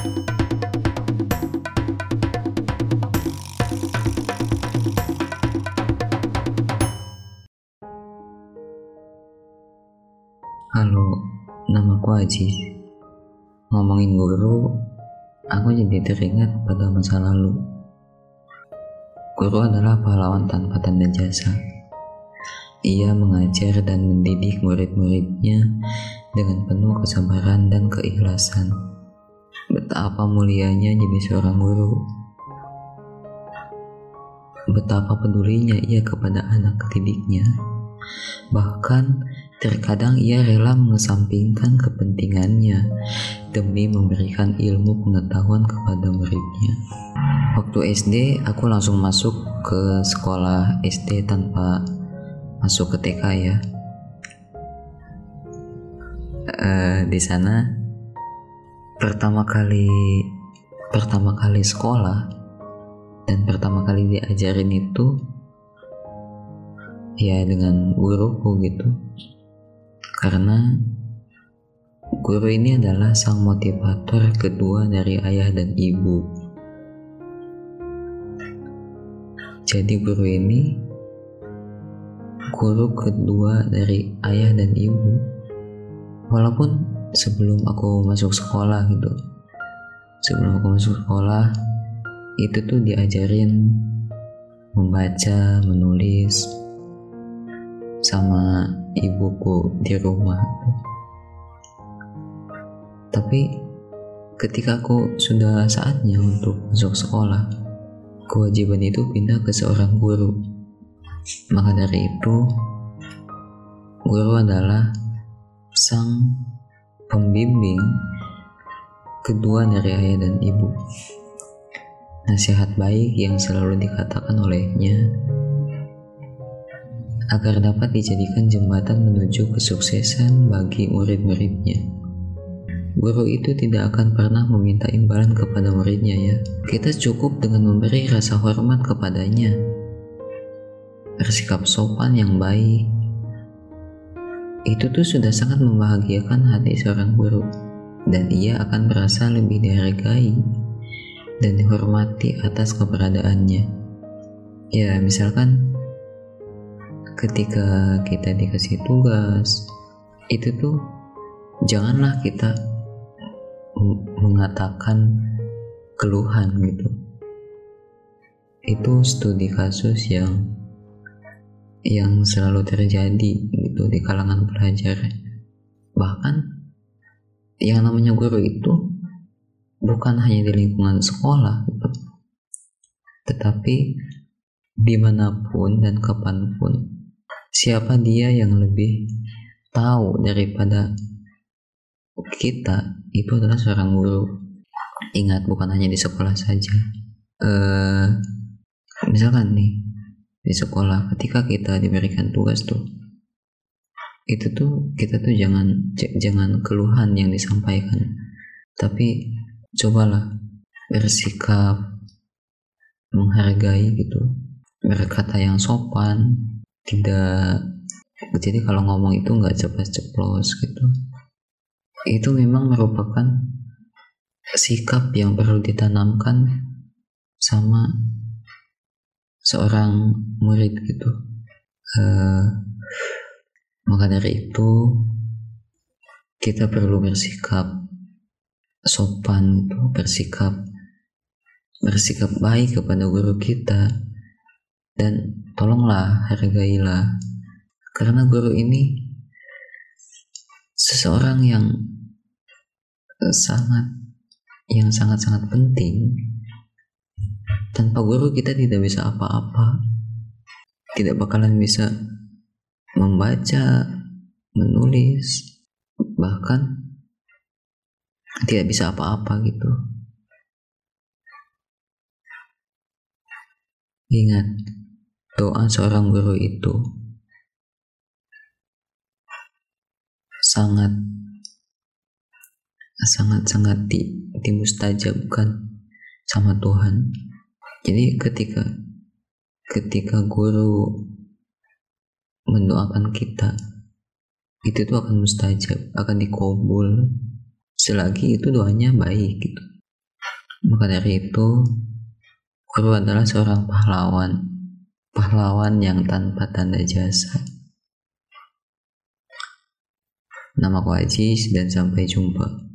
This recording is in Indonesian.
Halo, namaku Aji. Ngomongin guru, aku jadi teringat pada masa lalu. Guru adalah pahlawan tanpa tanda jasa. Ia mengajar dan mendidik murid-muridnya dengan penuh kesabaran dan keikhlasan. Betapa mulianya jadi seorang guru. Betapa pedulinya ia kepada anak didiknya. Bahkan Terkadang ia rela mengesampingkan kepentingannya demi memberikan ilmu pengetahuan kepada muridnya. Waktu SD, aku langsung masuk ke sekolah SD tanpa masuk ke TK ya. Uh, di sana pertama kali pertama kali sekolah dan pertama kali diajarin itu ya dengan guruku gitu karena guru ini adalah sang motivator kedua dari ayah dan ibu. Jadi guru ini guru kedua dari ayah dan ibu. Walaupun sebelum aku masuk sekolah gitu, sebelum aku masuk sekolah itu tuh diajarin membaca, menulis, sama ibuku di rumah. Tapi ketika aku sudah saatnya untuk masuk sekolah, kewajiban itu pindah ke seorang guru. Maka dari itu, guru adalah sang pembimbing kedua dari ayah dan ibu. Nasihat baik yang selalu dikatakan olehnya agar dapat dijadikan jembatan menuju kesuksesan bagi murid-muridnya. Guru itu tidak akan pernah meminta imbalan kepada muridnya ya. Kita cukup dengan memberi rasa hormat kepadanya. Bersikap sopan yang baik. Itu tuh sudah sangat membahagiakan hati seorang guru. Dan ia akan merasa lebih dihargai dan dihormati atas keberadaannya. Ya, misalkan ketika kita dikasih tugas itu tuh janganlah kita mengatakan keluhan gitu itu studi kasus yang yang selalu terjadi gitu di kalangan pelajar bahkan yang namanya guru itu bukan hanya di lingkungan sekolah gitu. tetapi di mana pun dan kapan pun siapa dia yang lebih tahu daripada kita itu adalah seorang guru ingat bukan hanya di sekolah saja uh, misalkan nih di sekolah ketika kita diberikan tugas tuh itu tuh kita tuh jangan jangan keluhan yang disampaikan. Tapi cobalah bersikap menghargai gitu berkata yang sopan tidak jadi kalau ngomong itu nggak ceplos-ceplos gitu. Itu memang merupakan sikap yang perlu ditanamkan sama seorang murid gitu. Uh, maka dari itu kita perlu bersikap sopan itu bersikap bersikap baik kepada guru kita. Dan tolonglah hargailah. Karena guru ini seseorang yang eh, sangat yang sangat-sangat penting tanpa guru kita tidak bisa apa-apa tidak bakalan bisa membaca menulis bahkan tidak bisa apa-apa gitu ingat doa seorang guru itu sangat sangat sangat di, dimustajabkan sama Tuhan. Jadi ketika ketika guru mendoakan kita itu tuh akan mustajab, akan dikobul selagi itu doanya baik gitu. Maka dari itu, guru adalah seorang pahlawan, pahlawan yang tanpa tanda jasa. Nama Aziz dan sampai jumpa.